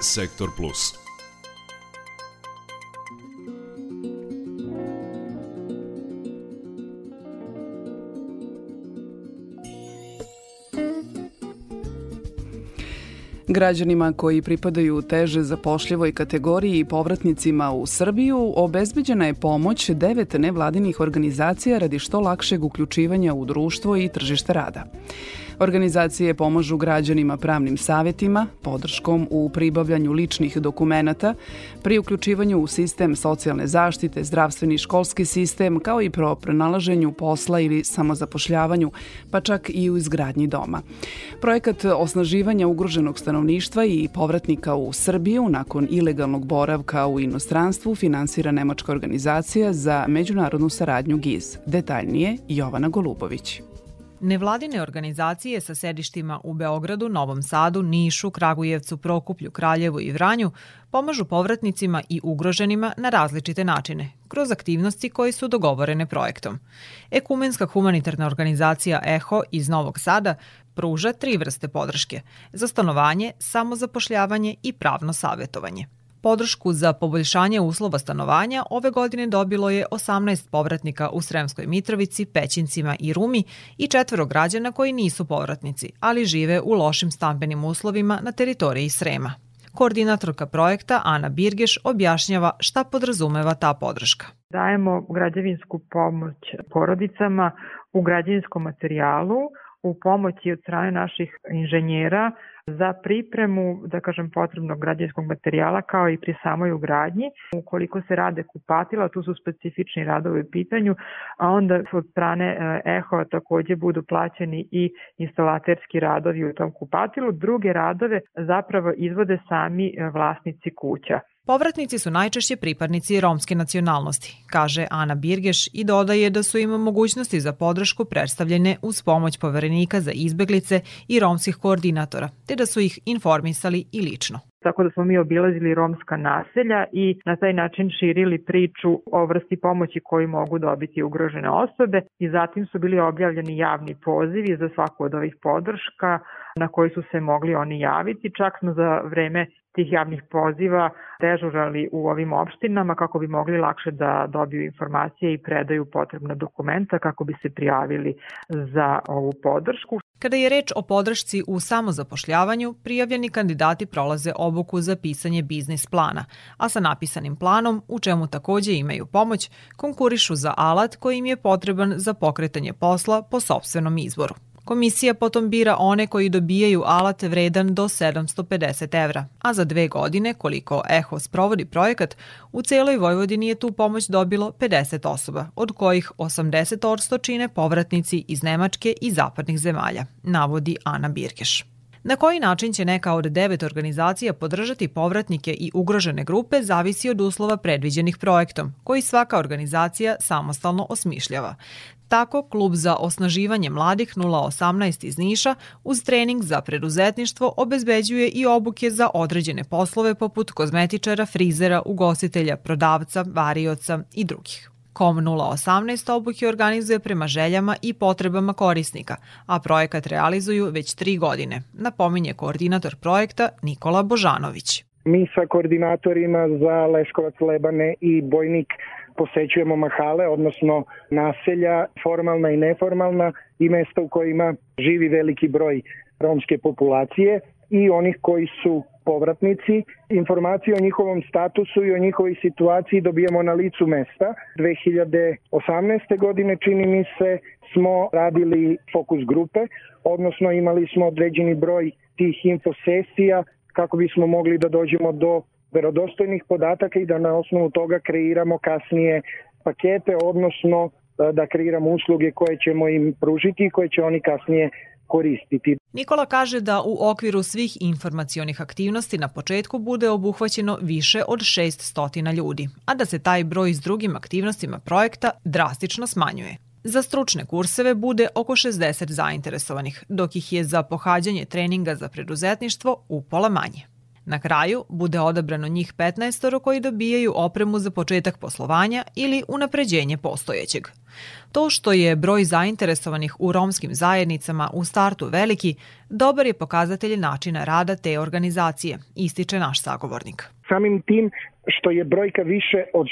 Sektor Plus. Građanima koji pripadaju teže zapošljivoj kategoriji i povratnicima u Srbiju obezbeđena je pomoć devet nevladinih organizacija radi što lakšeg uključivanja u društvo i tržište rada. Organizacije pomažu građanima pravnim savetima, podrškom u pribavljanju ličnih dokumenata, pri uključivanju u sistem socijalne zaštite, zdravstveni školski sistem, kao i pro pronalaženju posla ili samozapošljavanju, pa čak i u izgradnji doma. Projekat osnaživanja ugroženog stanovništva i povratnika u Srbiju nakon ilegalnog boravka u inostranstvu finansira Nemačka organizacija za međunarodnu saradnju GIZ. Detaljnije Jovana Golubović. Nevladine organizacije sa sedištima u Beogradu, Novom Sadu, Nišu, Kragujevcu, Prokuplju, Kraljevu i Vranju pomažu povratnicima i ugroženima na različite načine, kroz aktivnosti koje su dogovorene projektom. Ekumenska humanitarna organizacija EHO iz Novog Sada pruža tri vrste podrške – za stanovanje, samozapošljavanje i pravno savjetovanje. Podršku za poboljšanje uslova stanovanja ove godine dobilo je 18 povratnika u Sremskoj Mitrovici, Pećincima i Rumi i četvero građana koji nisu povratnici, ali žive u lošim stambenim uslovima na teritoriji Srema. Koordinatorka projekta Ana Birgeš objašnjava šta podrazumeva ta podrška. Dajemo građevinsku pomoć porodicama u građevinskom materijalu, u pomoći od strane naših inženjera za pripremu, da kažem, potrebnog građanskog materijala kao i pri samoj ugradnji. Ukoliko se rade kupatila, tu su specifični radovi u pitanju, a onda od strane e, EHO takođe budu plaćeni i instalaterski radovi u tom kupatilu. Druge radove zapravo izvode sami e, vlasnici kuća. Povratnici su najčešće pripadnici romske nacionalnosti, kaže Ana Birgeš i dodaje da su im mogućnosti za podršku predstavljene uz pomoć poverenika za izbeglice i romskih koordinatora, te da su ih informisali i lično tako da smo mi obilazili romska naselja i na taj način širili priču o vrsti pomoći koju mogu dobiti ugrožene osobe i zatim su bili objavljeni javni pozivi za svaku od ovih podrška na koji su se mogli oni javiti. Čak smo za vreme tih javnih poziva dežurali u ovim opštinama kako bi mogli lakše da dobiju informacije i predaju potrebna dokumenta kako bi se prijavili za ovu podršku. Kada je reč o podršci u samozapošljavanju, prijavljeni kandidati prolaze obuku za pisanje biznis plana, a sa napisanim planom, u čemu takođe imaju pomoć, konkurišu za alat koji im je potreban za pokretanje posla po sobstvenom izboru. Komisija potom bira one koji dobijaju alat vredan do 750 evra, a za dve godine, koliko EHO sprovodi projekat, u celoj Vojvodini je tu pomoć dobilo 50 osoba, od kojih 80% čine povratnici iz Nemačke i zapadnih zemalja, navodi Ana Birkeš. Na koji način će neka od devet organizacija podržati povratnike i ugrožene grupe zavisi od uslova predviđenih projektom, koji svaka organizacija samostalno osmišljava. Tako, klub za osnaživanje mladih 018 iz Niša uz trening za preduzetništvo obezbeđuje i obuke za određene poslove poput kozmetičara, frizera, ugostitelja, prodavca, varioca i drugih. KOM 018 obuke organizuje prema željama i potrebama korisnika, a projekat realizuju već tri godine, napominje koordinator projekta Nikola Božanović. Mi sa koordinatorima za Leškovac, Lebane i Bojnik posećujemo mahale, odnosno naselja, formalna i neformalna i mesta u kojima živi veliki broj romske populacije i onih koji su povratnici. Informacije o njihovom statusu i o njihovoj situaciji dobijamo na licu mesta. 2018. godine čini mi se smo radili fokus grupe, odnosno imali smo određeni broj tih infosesija kako bismo mogli da dođemo do verodostojnih podataka i da na osnovu toga kreiramo kasnije pakete, odnosno e, da kreiramo usluge koje ćemo im pružiti i koje će oni kasnije koristiti. Nikola kaže da u okviru svih informacionih aktivnosti na početku bude obuhvaćeno više od 600 ljudi, a da se taj broj s drugim aktivnostima projekta drastično smanjuje. Za stručne kurseve bude oko 60 zainteresovanih, dok ih je za pohađanje treninga za preduzetništvo upola manje. Na kraju bude odabrano njih 15 koji dobijaju opremu za početak poslovanja ili unapređenje postojećeg. To što je broj zainteresovanih u romskim zajednicama u startu veliki, dobar je pokazatelj načina rada te organizacije, ističe naš sagovornik. Samim tim što je brojka više od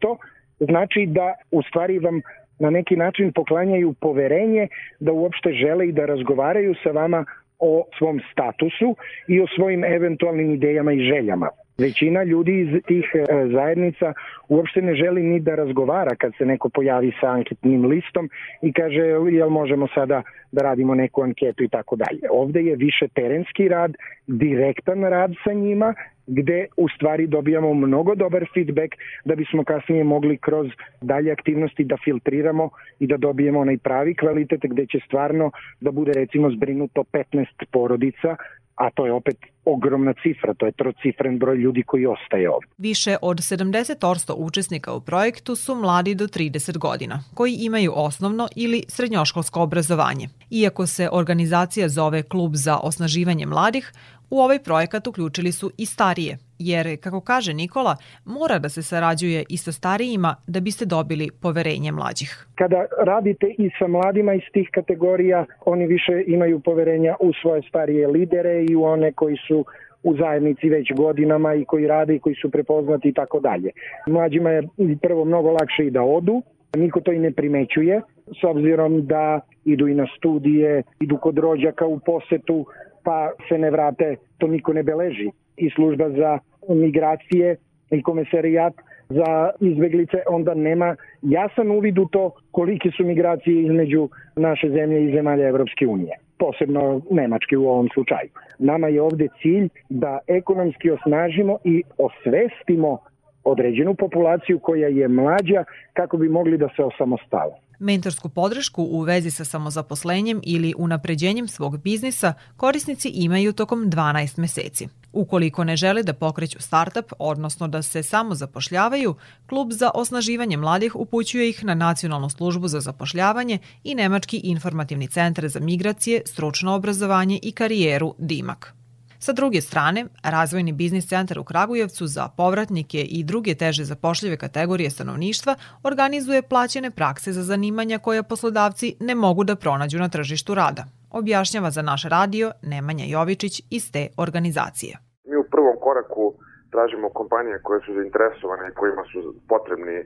600, znači da u stvari vam na neki način poklanjaju poverenje da uopšte žele i da razgovaraju sa vama o svom statusu i o svojim eventualnim idejama i željama. Većina ljudi iz tih e, zajednica uopšte ne želi ni da razgovara kad se neko pojavi sa anketnim listom i kaže jel možemo sada da radimo neku anketu i tako dalje. Ovde je više terenski rad, direktan rad sa njima gde u stvari dobijamo mnogo dobar feedback da bismo kasnije mogli kroz dalje aktivnosti da filtriramo i da dobijemo onaj pravi kvalitet gde će stvarno da bude recimo zbrinuto 15 porodica a to je opet ogromna cifra, to je trocifren broj ljudi koji ostaje ovde. Više od 70% učesnika u projektu su mladi do 30 godina, koji imaju osnovno ili srednjoškolsko obrazovanje. Iako se organizacija zove Klub za osnaživanje mladih, U ovaj projekat uključili su i starije, jer, kako kaže Nikola, mora da se sarađuje i sa starijima da biste dobili poverenje mlađih. Kada radite i sa mladima iz tih kategorija, oni više imaju poverenja u svoje starije lidere i u one koji su u zajednici već godinama i koji rade i koji su prepoznati i tako dalje. Mlađima je prvo mnogo lakše i da odu, niko to i ne primećuje, s obzirom da idu i na studije, idu kod rođaka u posetu, pa se ne vrate, to niko ne beleži. I služba za migracije i komesarijat za izbeglice onda nema jasan uvid u to kolike su migracije između naše zemlje i zemalja Evropske unije posebno Nemačke u ovom slučaju. Nama je ovde cilj da ekonomski osnažimo i osvestimo određenu populaciju koja je mlađa kako bi mogli da se osamostale. Mentorsku podršku u vezi sa samozaposlenjem ili unapređenjem svog biznisa korisnici imaju tokom 12 meseci. Ukoliko ne žele da pokreću startup, odnosno da se samo zapošljavaju, Klub za osnaživanje mladih upućuje ih na Nacionalnu službu za zapošljavanje i Nemački informativni centar za migracije, stručno obrazovanje i karijeru DIMAK. Sa druge strane, Razvojni biznis centar u Kragujevcu za povratnike i druge teže zapošljive kategorije stanovništva organizuje plaćene prakse za zanimanja koja poslodavci ne mogu da pronađu na tržištu rada. Objašnjava za naš radio Nemanja Jovičić iz te organizacije. Mi u prvom koraku tražimo kompanije koje su zainteresovane i kojima su potrebni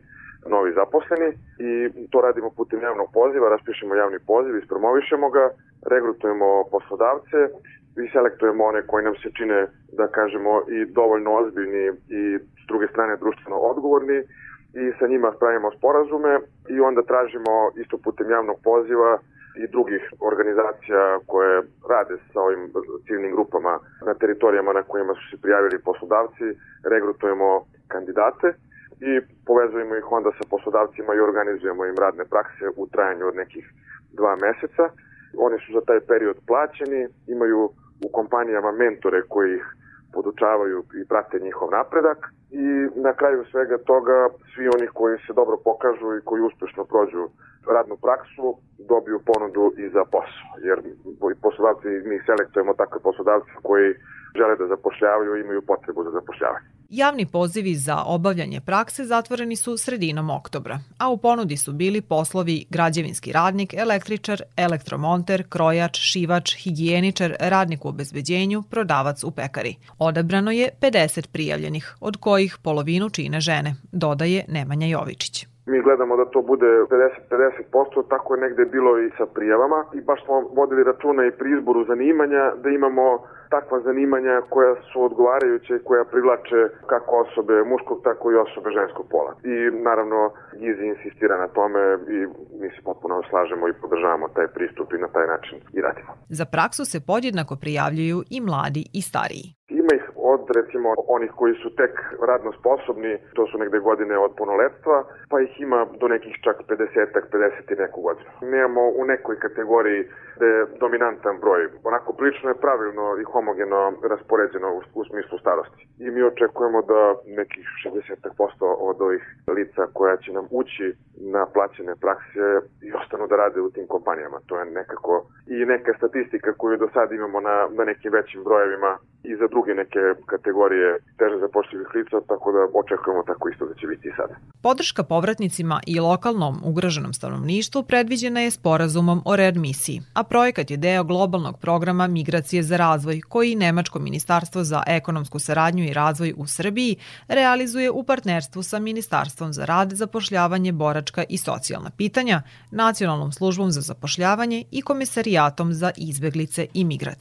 novi zaposleni i to radimo putem javnog poziva, raspišemo javni poziv, ispromovišemo ga, regrutujemo poslodavce i selektujemo one koji nam se čine, da kažemo, i dovoljno ozbiljni i s druge strane društveno odgovorni i sa njima spravimo sporazume i onda tražimo isto putem javnog poziva i drugih organizacija koje rade sa ovim ciljnim grupama na teritorijama na kojima su se prijavili poslodavci, regrutujemo kandidate i povezujemo ih onda sa poslodavcima i organizujemo im radne prakse u trajanju od nekih dva meseca. Oni su za taj period plaćeni, imaju u kompanijama mentore koji ih podučavaju i prate njihov napredak i na kraju svega toga svi oni koji se dobro pokažu i koji uspešno prođu radnu praksu dobiju ponudu i za posao jer poslodavci mi selektujemo takve poslodavce koji žele da zapošljavaju i imaju potrebu za zapošljavanje. Javni pozivi za obavljanje prakse zatvoreni su sredinom oktobra, a u ponudi su bili poslovi građevinski radnik, električar, elektromonter, krojač, šivač, higijeničar, radnik u obezbeđenju, prodavac u pekari. Odabrano je 50 prijavljenih, od kojih polovinu čine žene, dodaje Nemanja Jovičić. Mi gledamo da to bude 50-50%, tako je negde bilo i sa prijavama i baš smo vodili računa i pri izboru zanimanja da imamo takva zanimanja koja su odgovarajuće i koja privlače kako osobe muškog, tako i osobe ženskog pola. I naravno Gizi insistira na tome i mi se potpuno slažemo i podržavamo taj pristup i na taj način i radimo. Za praksu se podjednako prijavljuju i mladi i stariji. Od recimo onih koji su tek radno sposobni, to su negde godine od punoletstva, pa ih ima do nekih čak 50-ak, 50 i neku godinu. Nemamo u nekoj kategoriji da je dominantan broj. Onako prilično je pravilno i homogeno raspoređeno u, u smislu starosti. I mi očekujemo da nekih 60% od ovih lica koja će nam ući na plaćene prakse i ostanu da rade u tim kompanijama. To je nekako i neka statistika koju do sada imamo na, na nekim većim brojevima i za druge neke kategorije teže zapošljivih lica, tako da očekujemo tako isto da će biti i sada. Podrška povratnicima i lokalnom ugroženom stanovništvu predviđena je sporazumom o readmisiji, a projekat je deo globalnog programa Migracije za razvoj, koji Nemačko ministarstvo za ekonomsku saradnju i razvoj u Srbiji realizuje u partnerstvu sa Ministarstvom za rad, zapošljavanje, boračka i socijalna pitanja, Nacionalnom službom za zapošljavanje i Komisarijatom za izbeglice i migracije.